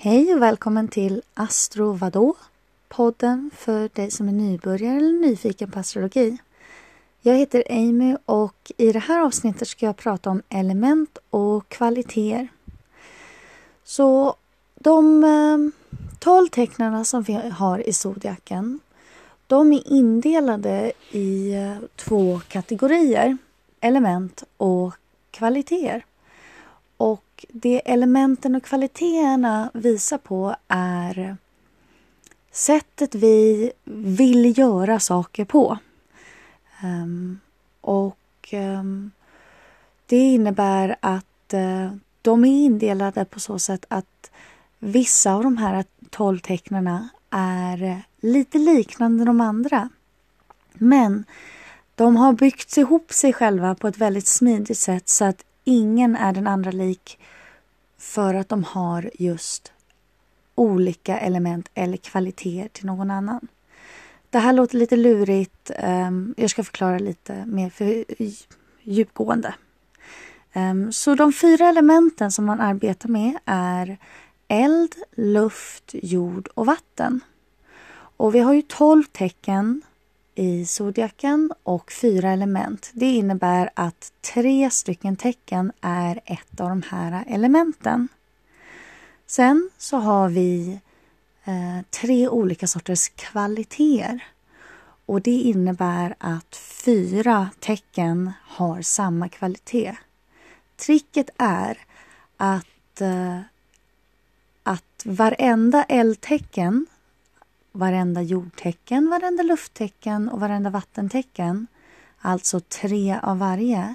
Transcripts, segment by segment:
Hej och välkommen till Astro vadå? Podden för dig som är nybörjare eller nyfiken på astrologi. Jag heter Amy och i det här avsnittet ska jag prata om element och kvaliteter. Så de eh, tolv tecknarna som vi har i zodiaken de är indelade i eh, två kategorier, element och kvaliteter. Och det elementen och kvaliteterna visar på är sättet vi vill göra saker på. Um, och um, det innebär att uh, de är indelade på så sätt att vissa av de här tolv tecknarna är lite liknande de andra. Men de har byggt ihop sig själva på ett väldigt smidigt sätt så att ingen är den andra lik för att de har just olika element eller kvaliteter till någon annan. Det här låter lite lurigt. Ehm, jag ska förklara lite mer för djupgående. Ehm, så de fyra elementen som man arbetar med är eld, luft, jord och vatten. Och vi har ju tolv tecken i zodiaken och fyra element. Det innebär att tre stycken tecken är ett av de här elementen. Sen så har vi eh, tre olika sorters kvaliteter. Och det innebär att fyra tecken har samma kvalitet. Tricket är att, eh, att varenda eldtecken varenda jordtecken, varenda lufttecken och varenda vattentecken, alltså tre av varje,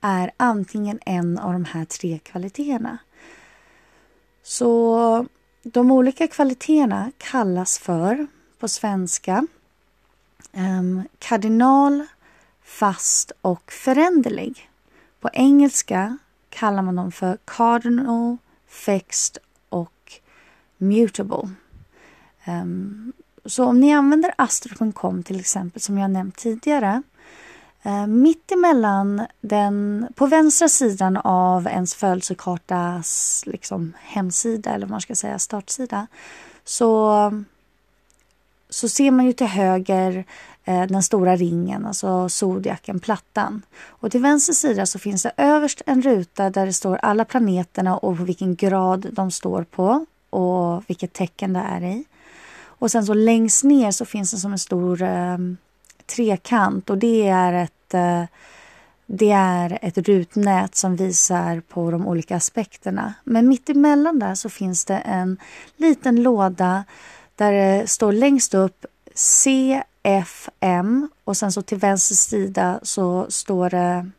är antingen en av de här tre kvaliteterna. Så de olika kvaliteterna kallas för, på svenska, um, kardinal, fast och föränderlig. På engelska kallar man dem för cardinal, fixed och mutable. Um, så om ni använder astro.com till exempel som jag nämnt tidigare uh, mitt emellan den, på vänstra sidan av ens födelsekartas liksom, hemsida eller vad man ska säga startsida så, så ser man ju till höger eh, den stora ringen, alltså zodiaken, plattan. Och till vänster sida så finns det överst en ruta där det står alla planeterna och vilken grad de står på och vilket tecken det är i. Och sen så längst ner så finns det som en stor eh, trekant och det är ett eh, det är ett rutnät som visar på de olika aspekterna. Men mitt emellan där så finns det en liten låda där det står längst upp CFM och sen så till vänster sida så står det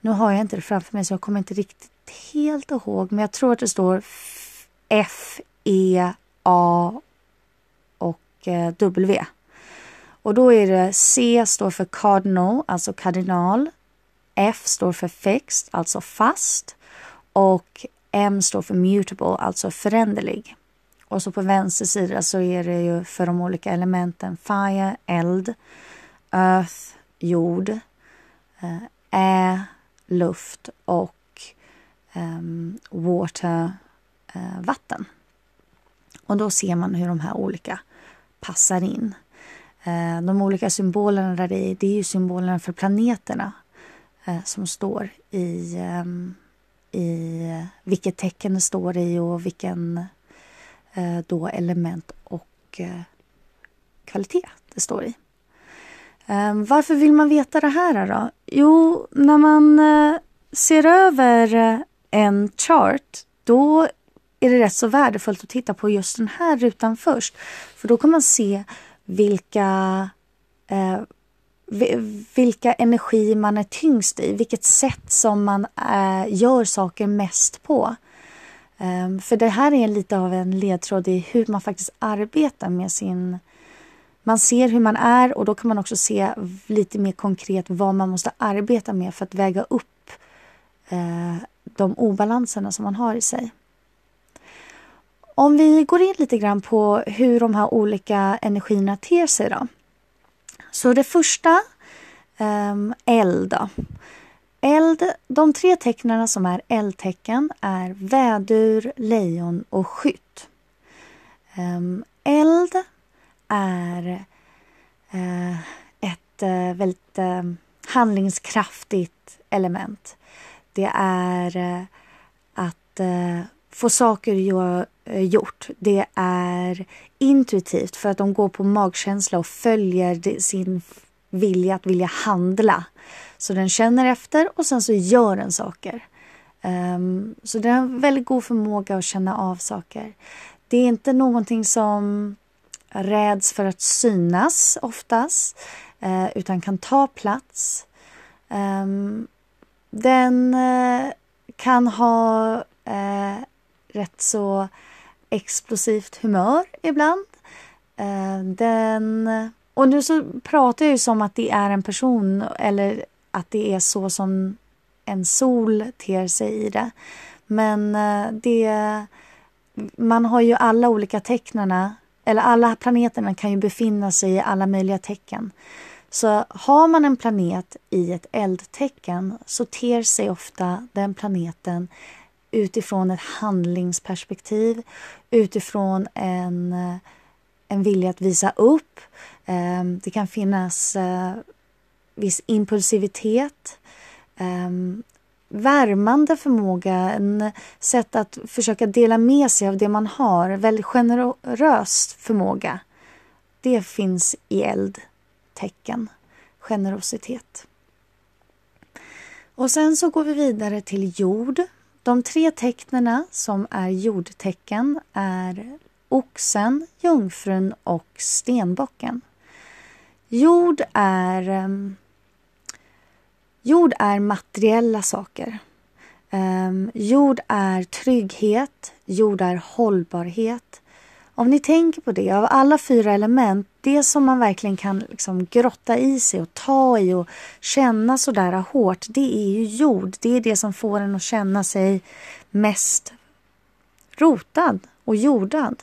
nu har jag inte det framför mig så jag kommer inte riktigt helt ihåg men jag tror att det står F E A Eh, w. Och då är det C står för cardinal, alltså kardinal. F står för fixed, alltså fast. Och M står för mutable, alltså föränderlig. Och så på vänster sida så är det ju för de olika elementen fire, eld, earth, jord, eh, air, luft och um, water, uh, vatten. Och då ser man hur de här olika passar in. Eh, de olika symbolerna där i, det är ju symbolerna för planeterna eh, som står i, ehm, i vilket tecken det står i och vilken eh, då element och kvalitet det står i. Ehm, varför vill man veta det här då? Jo, när man ser över en chart då är det rätt så värdefullt att titta på just den här rutan först. För då kan man se vilka, eh, vilka energi man är tyngst i, vilket sätt som man eh, gör saker mest på. Um, för det här är lite av en ledtråd i hur man faktiskt arbetar med sin... Man ser hur man är och då kan man också se lite mer konkret vad man måste arbeta med för att väga upp uh, de obalanserna som man har i sig. Om vi går in lite grann på hur de här olika energierna ter sig då. Så det första, um, eld. Eld, de tre tecknen som är eldtecken är vädur, lejon och skytt. Um, eld är uh, ett uh, väldigt uh, handlingskraftigt element. Det är att få saker Eh, gjort. Det är intuitivt för att de går på magkänsla och följer sin vilja att vilja handla. Så den känner efter och sen så gör den saker. Um, så den har en väldigt god förmåga att känna av saker. Det är inte någonting som räds för att synas oftast, uh, utan kan ta plats. Um, den uh, kan ha uh, rätt så explosivt humör ibland. Eh, den och nu så pratar jag ju som att det är en person eller att det är så som en sol ter sig i det. Men eh, det, man har ju alla olika tecknarna, eller alla planeterna kan ju befinna sig i alla möjliga tecken. Så har man en planet i ett eldtecken så ter sig ofta den planeten utifrån ett handlingsperspektiv, utifrån en, en vilja att visa upp. Ehm, det kan finnas eh, viss impulsivitet, ehm, värmande förmåga, en sätt att försöka dela med sig av det man har, väldigt generös förmåga. Det finns i eldtecken, generositet. Och sen så går vi vidare till jord. De tre tecknena som är jordtecken är oxen, jungfrun och stenbocken. Jord är ehm, Jord är materiella saker. Ehm, jord är trygghet, jord är hållbarhet. Om ni tänker på det, av alla fyra element, det som man verkligen kan liksom grotta i sig och ta i och känna sådär hårt, det är ju jord. Det är det som får en att känna sig mest rotad och jordad.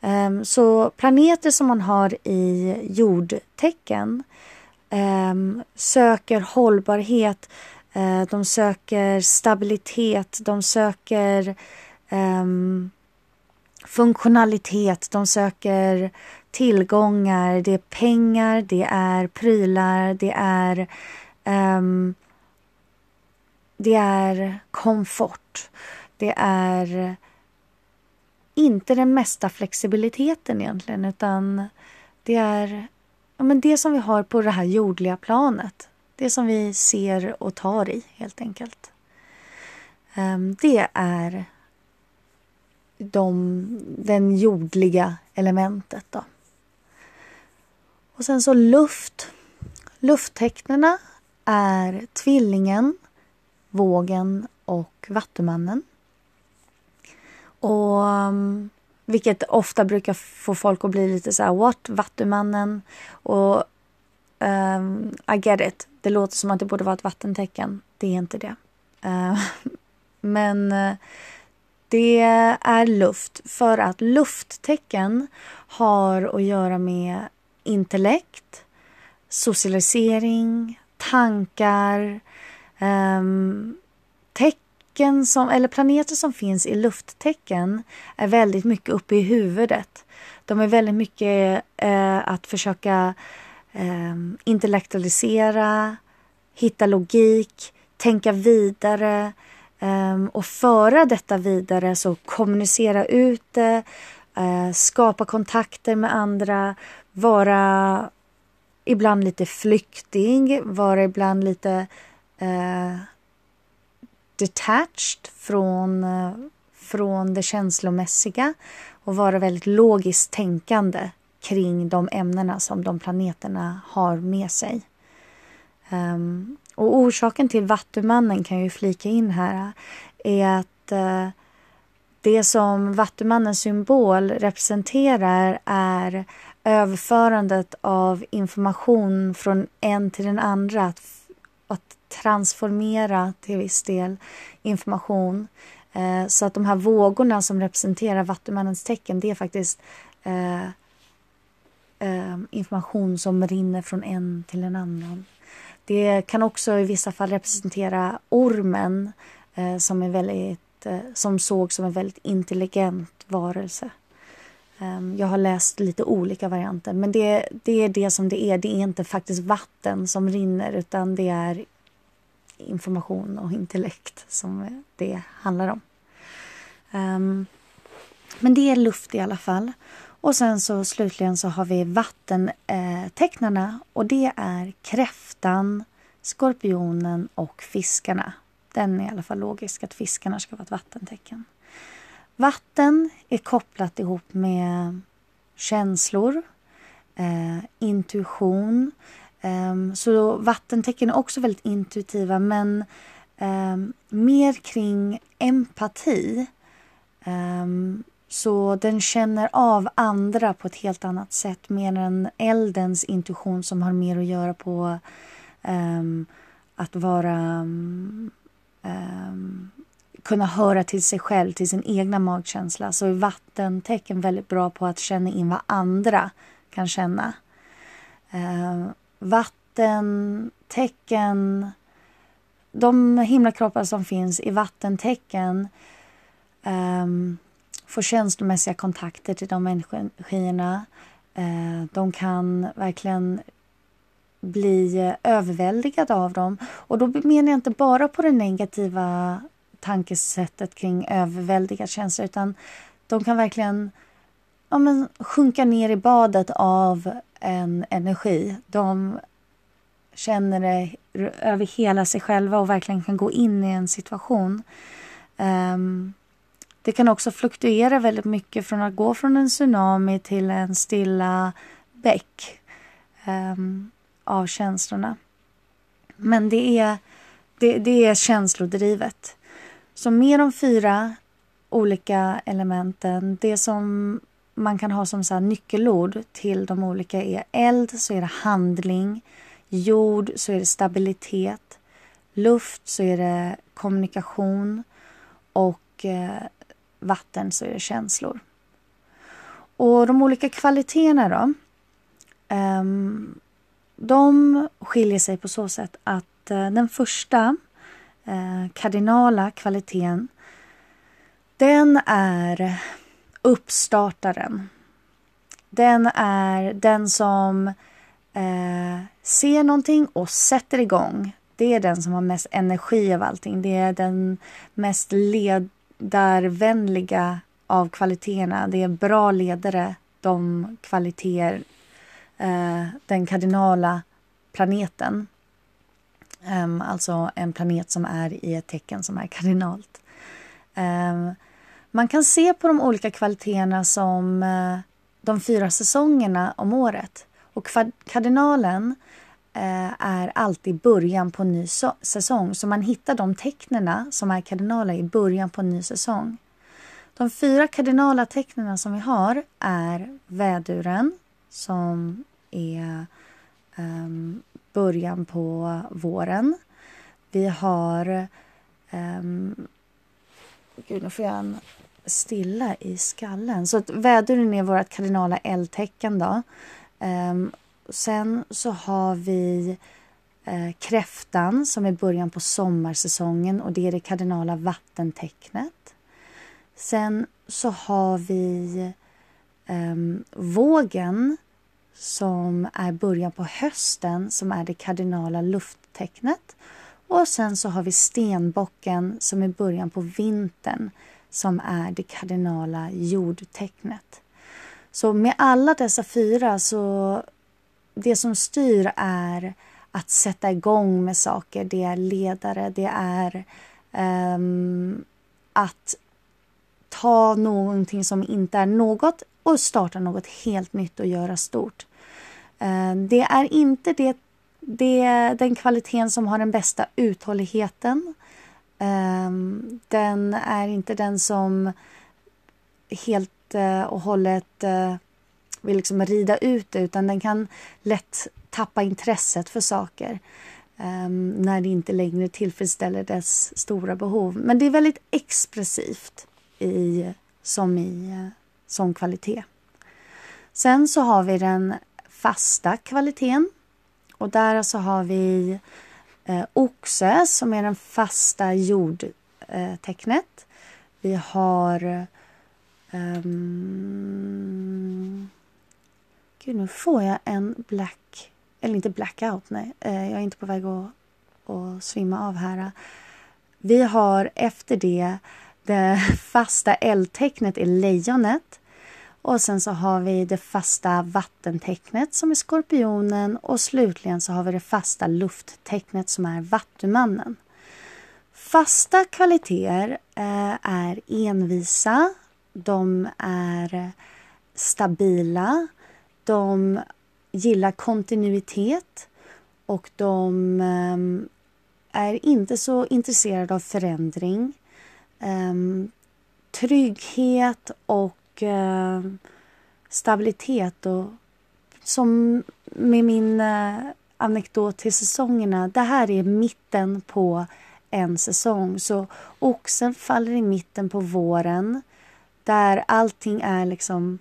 Ehm, så planeter som man har i jordtecken ehm, söker hållbarhet, eh, de söker stabilitet, de söker ehm, funktionalitet, de söker tillgångar, det är pengar, det är prylar, det är um, det är komfort. Det är inte den mesta flexibiliteten egentligen utan det är ja, men det som vi har på det här jordliga planet. Det som vi ser och tar i helt enkelt. Um, det är de, den jordliga elementet. Då. Och sen så luft. Lufttecknena är tvillingen, vågen och vattumannen. Och um, vilket ofta brukar få folk att bli lite så här, what? Vattumannen? Och um, I get it. Det låter som att det borde vara ett vattentecken. Det är inte det. Uh, men uh, det är luft för att lufttecken har att göra med intellekt, socialisering, tankar, um, tecken som, eller planeter som finns i lufttecken är väldigt mycket uppe i huvudet. De är väldigt mycket uh, att försöka um, intellektualisera, hitta logik, tänka vidare Ehm, och föra detta vidare, så kommunicera ut det, eh, skapa kontakter med andra, vara ibland lite flyktig, vara ibland lite eh, detached från, eh, från det känslomässiga och vara väldigt logiskt tänkande kring de ämnena som de planeterna har med sig. Um, och orsaken till Vattumannen kan jag ju flika in här är att eh, det som Vattumannens symbol representerar är överförandet av information från en till den andra. Att, att transformera till viss del information. Eh, så att de här vågorna som representerar Vattumannens tecken, det är faktiskt eh, eh, information som rinner från en till en annan. Det kan också i vissa fall representera ormen eh, som, är väldigt, eh, som såg som en väldigt intelligent varelse. Ehm, jag har läst lite olika varianter men det, det är det som det är. Det är inte faktiskt vatten som rinner utan det är information och intellekt som det handlar om. Ehm, men det är luft i alla fall. Och sen så slutligen så har vi vattentecknarna och det är kräftan, skorpionen och fiskarna. Den är i alla fall logisk att fiskarna ska vara ett vattentecken. Vatten är kopplat ihop med känslor, eh, intuition. Eh, så vattentecken är också väldigt intuitiva men eh, mer kring empati. Um, så den känner av andra på ett helt annat sätt mer än eldens intuition som har mer att göra på um, att vara um, kunna höra till sig själv, till sin egna magkänsla. Så är vattentecken väldigt bra på att känna in vad andra kan känna. Uh, vattentecken, de himlakroppar som finns i vattentecken um, får känslomässiga kontakter till de energierna. Eh, de kan verkligen bli eh, överväldigade av dem. Och då menar jag inte bara på det negativa tankesättet kring överväldiga känslor utan de kan verkligen ja, men, sjunka ner i badet av en energi. De känner det över hela sig själva och verkligen kan gå in i en situation. Um, det kan också fluktuera väldigt mycket från att gå från en tsunami till en stilla bäck um, av känslorna. Men det är, det, det är känslodrivet. Så med de fyra olika elementen, det som man kan ha som så nyckelord till de olika är eld så är det handling, jord så är det stabilitet, luft så är det kommunikation och eh, vatten så är det känslor. Och de olika kvaliteterna då. Um, de skiljer sig på så sätt att uh, den första uh, kardinala kvaliteten den är uppstartaren. Den är den som uh, ser någonting och sätter igång. Det är den som har mest energi av allting. Det är den mest där vänliga av kvaliteterna. Det är bra ledare, de kvaliteter, eh, den kardinala planeten. Um, alltså en planet som är i ett tecken som är kardinalt. Um, man kan se på de olika kvaliteterna som uh, de fyra säsongerna om året. Och kardinalen uh, Eh, är alltid början på en ny so säsong. Så man hittar de tecknen som är kardinala i början på en ny säsong. De fyra kardinala tecknen som vi har är väduren som är um, början på våren. Vi har... Um, gud, nu får jag en stilla i skallen. Så att väduren är vårt kardinala eldtecken. Då. Um, sen så har vi eh, kräftan som är början på sommarsäsongen och det är det kardinala vattentecknet. Sen så har vi eh, vågen som är början på hösten som är det kardinala lufttecknet. Och sen så har vi stenbocken som är början på vintern som är det kardinala jordtecknet. Så med alla dessa fyra så det som styr är att sätta igång med saker. Det är ledare, det är um, att ta någonting som inte är något och starta något helt nytt och göra stort. Um, det är inte det, det, den kvaliteten som har den bästa uthålligheten. Um, den är inte den som helt uh, och hållet uh, vill liksom rida ut det utan den kan lätt tappa intresset för saker um, när det inte längre tillfredsställer dess stora behov. Men det är väldigt expressivt i, som i eh, som kvalitet. Sen så har vi den fasta kvaliteten. och där så har vi eh, oxe som är den fasta jordtecknet. vi har um, Gud, nu får jag en black... Eller inte blackout, nej. Eh, jag är inte på väg att, att svimma av här. Vi har efter det det fasta eldtecknet är lejonet. Och sen så har vi det fasta vattentecknet som är skorpionen och slutligen så har vi det fasta lufttecknet som är vattumannen. Fasta kvaliteter eh, är envisa, de är stabila, de gillar kontinuitet och de ehm, är inte så intresserade av förändring. Ehm, trygghet och ehm, stabilitet. Och, som med min eh, anekdot till säsongerna, det här är mitten på en säsong. Så oxen faller i mitten på våren där allting är liksom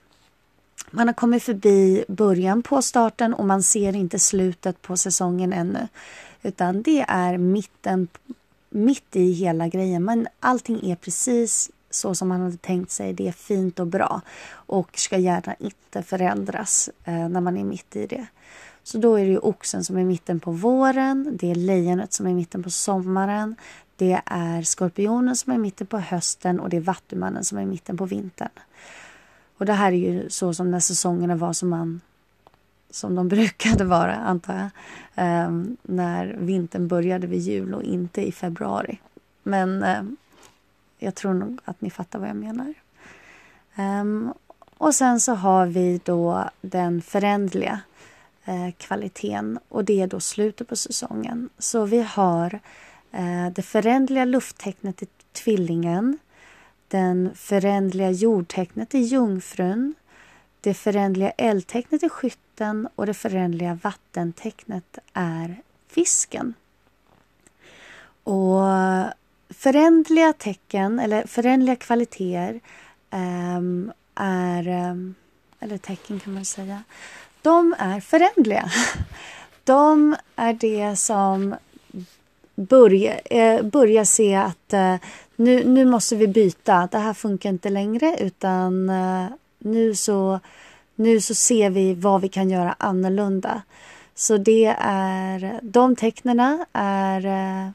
man har kommit förbi början på starten och man ser inte slutet på säsongen ännu. Utan det är mitten, mitt i hela grejen. Men allting är precis så som man hade tänkt sig. Det är fint och bra och ska gärna inte förändras eh, när man är mitt i det. Så då är det ju oxen som är mitten på våren, det är lejonet som är mitten på sommaren, det är skorpionen som är mitten på hösten och det är vattumannen som är mitten på vintern. Och det här är ju så som när säsongerna var som man som de brukade vara, antar jag. Um, när vintern började vid jul och inte i februari. Men um, jag tror nog att ni fattar vad jag menar. Um, och sen så har vi då den förändliga uh, kvaliteten och det är då slutet på säsongen. Så vi har uh, det förändliga lufttecknet i tvillingen den förändliga jordtecknet är jungfrun, det förändliga eldtecknet är skytten och det förändliga vattentecknet är fisken. Och förändliga tecken, eller förändliga kvaliteter um, är, um, eller tecken kan man säga, de är förändliga. De är det som börjar, eh, börjar se att eh, nu, nu måste vi byta. Det här funkar inte längre utan eh, nu, så, nu så ser vi vad vi kan göra annorlunda. Så det är de tecknena är eh,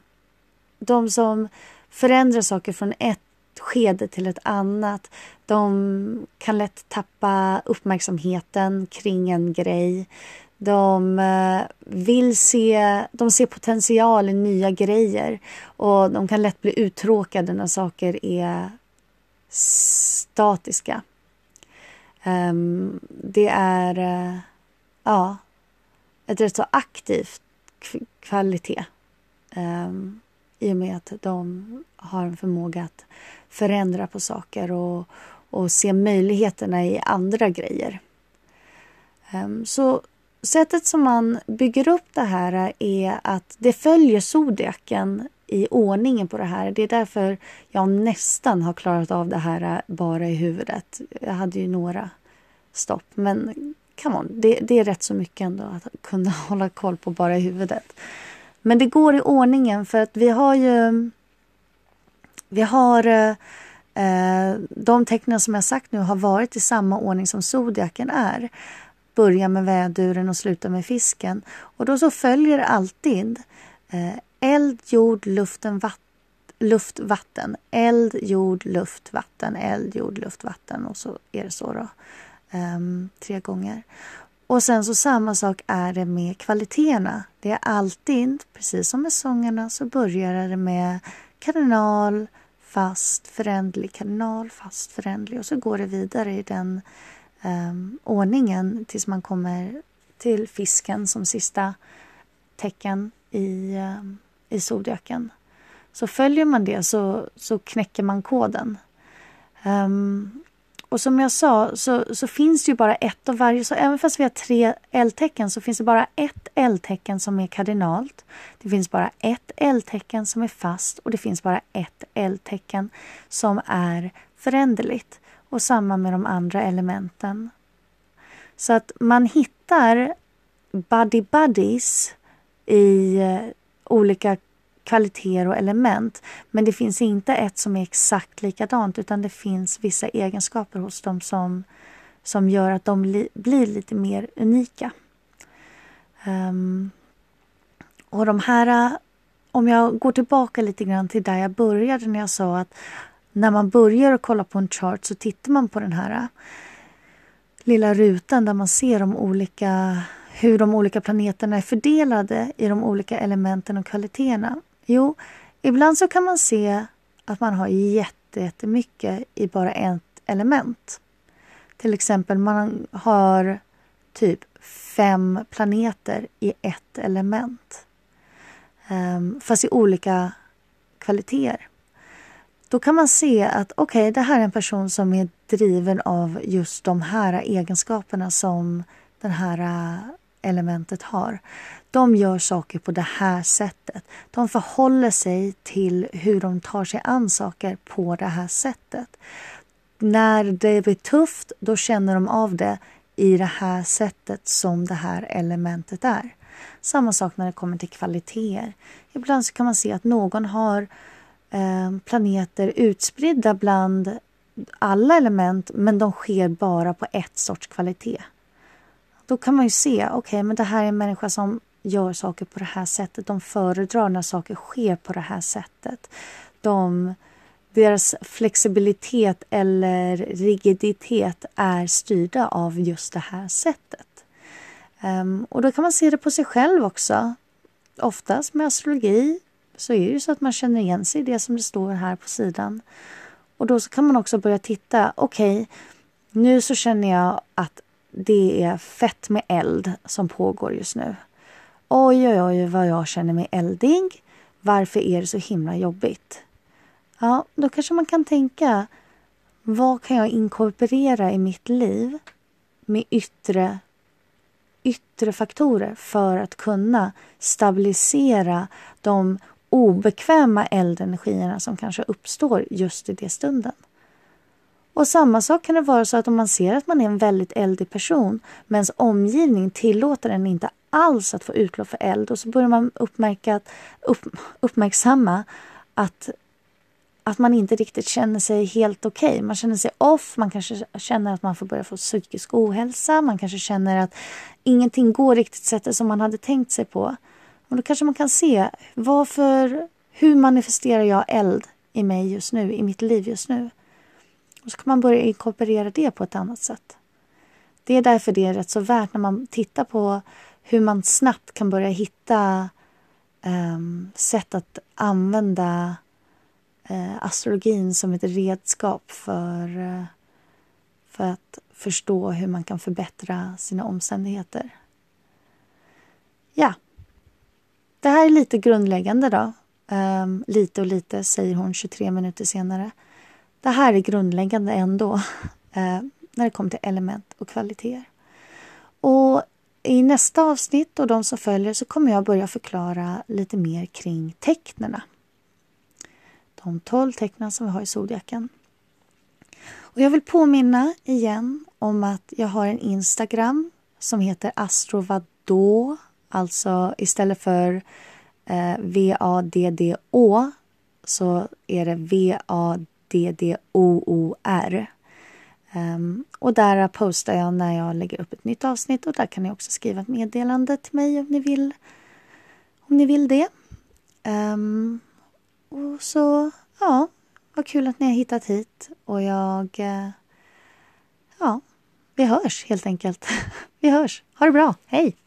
de som förändrar saker från ett skede till ett annat. De kan lätt tappa uppmärksamheten kring en grej. De eh, vill se, de ser potential i nya grejer och de kan lätt bli uttråkade när saker är statiska. Um, det är uh, ja, ett rätt så aktivt kvalitet um, i och med att de har en förmåga att förändra på saker och, och se möjligheterna i andra grejer. Um, så sättet som man bygger upp det här är att det följer zodiaken i ordningen på det här. Det är därför jag nästan har klarat av det här bara i huvudet. Jag hade ju några stopp, men come on, det, det är rätt så mycket ändå att kunna hålla koll på bara i huvudet. Men det går i ordningen för att vi har ju... Vi har eh, eh de tecknen som jag sagt nu har varit i samma ordning som zodiaken är börja med väduren och sluta med fisken. Och då så följer alltid eh, eld, jord, luften, vatten luft, vatten. Eld, jord, luft, vatten. Eld, jord, luft, vatten. Och så är det så då. Um, tre gånger. Och sen så samma sak är det med kvaliteterna. Det är alltid, precis som med sångerna, så börjar det med kardinal, fast, förändlig, kardinal, fast, förändlig och så går det vidare i den um, ordningen tills man kommer till fisken som sista tecken i, um, i zodiaken. Så följer man det så, så knäcker man koden. Um, och som jag sa så, så finns det ju bara ett av varje. Så även fast vi har tre L-tecken så finns det bara ett L-tecken som är kardinalt. Det finns bara ett L-tecken som är fast och det finns bara ett L-tecken som är föränderligt och samma med de andra elementen. Så att man hittar buddy buddies i eh, olika kvaliteter och element. Men det finns inte ett som är exakt likadant utan det finns vissa egenskaper hos dem som, som gör att de li, blir lite mer unika. Um, och de här, eh, om jag går tillbaka lite grann till där jag började när jag sa att när man börjar att kolla på en chart så tittar man på den här äh, lilla rutan där man ser de olika, hur de olika planeterna är fördelade i de olika elementen och kvaliteterna. Jo, ibland så kan man se att man har jättemycket i bara ett element. Till exempel man har typ fem planeter i ett element. Ähm, fast i olika kvaliteter. Då kan man se att okej, okay, det här är en person som är driven av just de här egenskaperna som det här eh, elementet har. De gör saker på det här sättet. De förhåller sig till hur de tar sig an saker på det här sättet. När det blir tufft, då känner de av det i det här sättet som det här elementet är. Samma sak när det kommer till kvaliteter. Ibland så kan man se att någon har eh, Eh, planeter utspridda bland alla element men de sker bara på ett sorts kvalitet. Då kan man ju se, okej okay, men det här är en människa som gör saker på det här sättet. De föredrar när saker sker på det här sättet. De, deras flexibilitet eller rigiditet är styrda av just det här sättet. Um, och då kan man se det på sig själv också. Oftast med astrologi så är det ju så att man känner igen sig i det som det står här på sidan. Och då kan man också börja titta, okej, okay, nu så känner jag att det är fett med eld som pågår just nu. Oj, oj, oj vad jag känner mig eldig. Varför är det så himla jobbigt? Ja, då kanske man kan tänka, vad kan jag inkorporera i mitt liv med yttre, yttre faktorer för att kunna stabilisera de obekväma eldenergierna som kanske uppstår just i det stunden. Och samma sak kan det vara så att om man ser att man är en väldigt eldig person men ens omgivning tillåter en inte alls att få utlopp för eld och så börjar man uppmärka, upp, uppmärksamma att, att man inte riktigt känner sig helt okej. Okay. Man känner sig off, man kanske känner att man får börja få psykisk ohälsa, man kanske känner att ingenting går riktigt sättet som man hade tänkt sig på. Och då kanske man kan se varför, hur manifesterar jag eld i mig just nu, i mitt liv just nu? Och så kan man börja inkorporera det på ett annat sätt. Det är därför det är rätt så värt när man tittar på hur man snabbt kan börja hitta um, sätt att använda uh, astrologin som ett redskap för, uh, för att förstå hur man kan förbättra sina omständigheter. Ja, det här är lite grundläggande då. Um, lite och lite, säger hon 23 minuter senare. Det här är grundläggande ändå uh, när det kommer till element och kvaliteter. Och i nästa avsnitt och de som följer så kommer jag börja förklara lite mer kring tecknena. De tolv tecknen som vi har i zodiaken. Och jag vill påminna igen om att jag har en Instagram som heter astrovadå Alltså istället för eh, V-A-D-D-Å så är det V-A-D-D-O-O-R. Um, ehm, och där postar jag när jag lägger upp ett nytt avsnitt och där kan ni också skriva ett meddelande till mig om ni vill, om ni vill det. Um, och så, ja, vad kul att ni har hittat hit och jag, eh, ja, vi hörs helt enkelt. vi hörs. Ha det bra. Hej!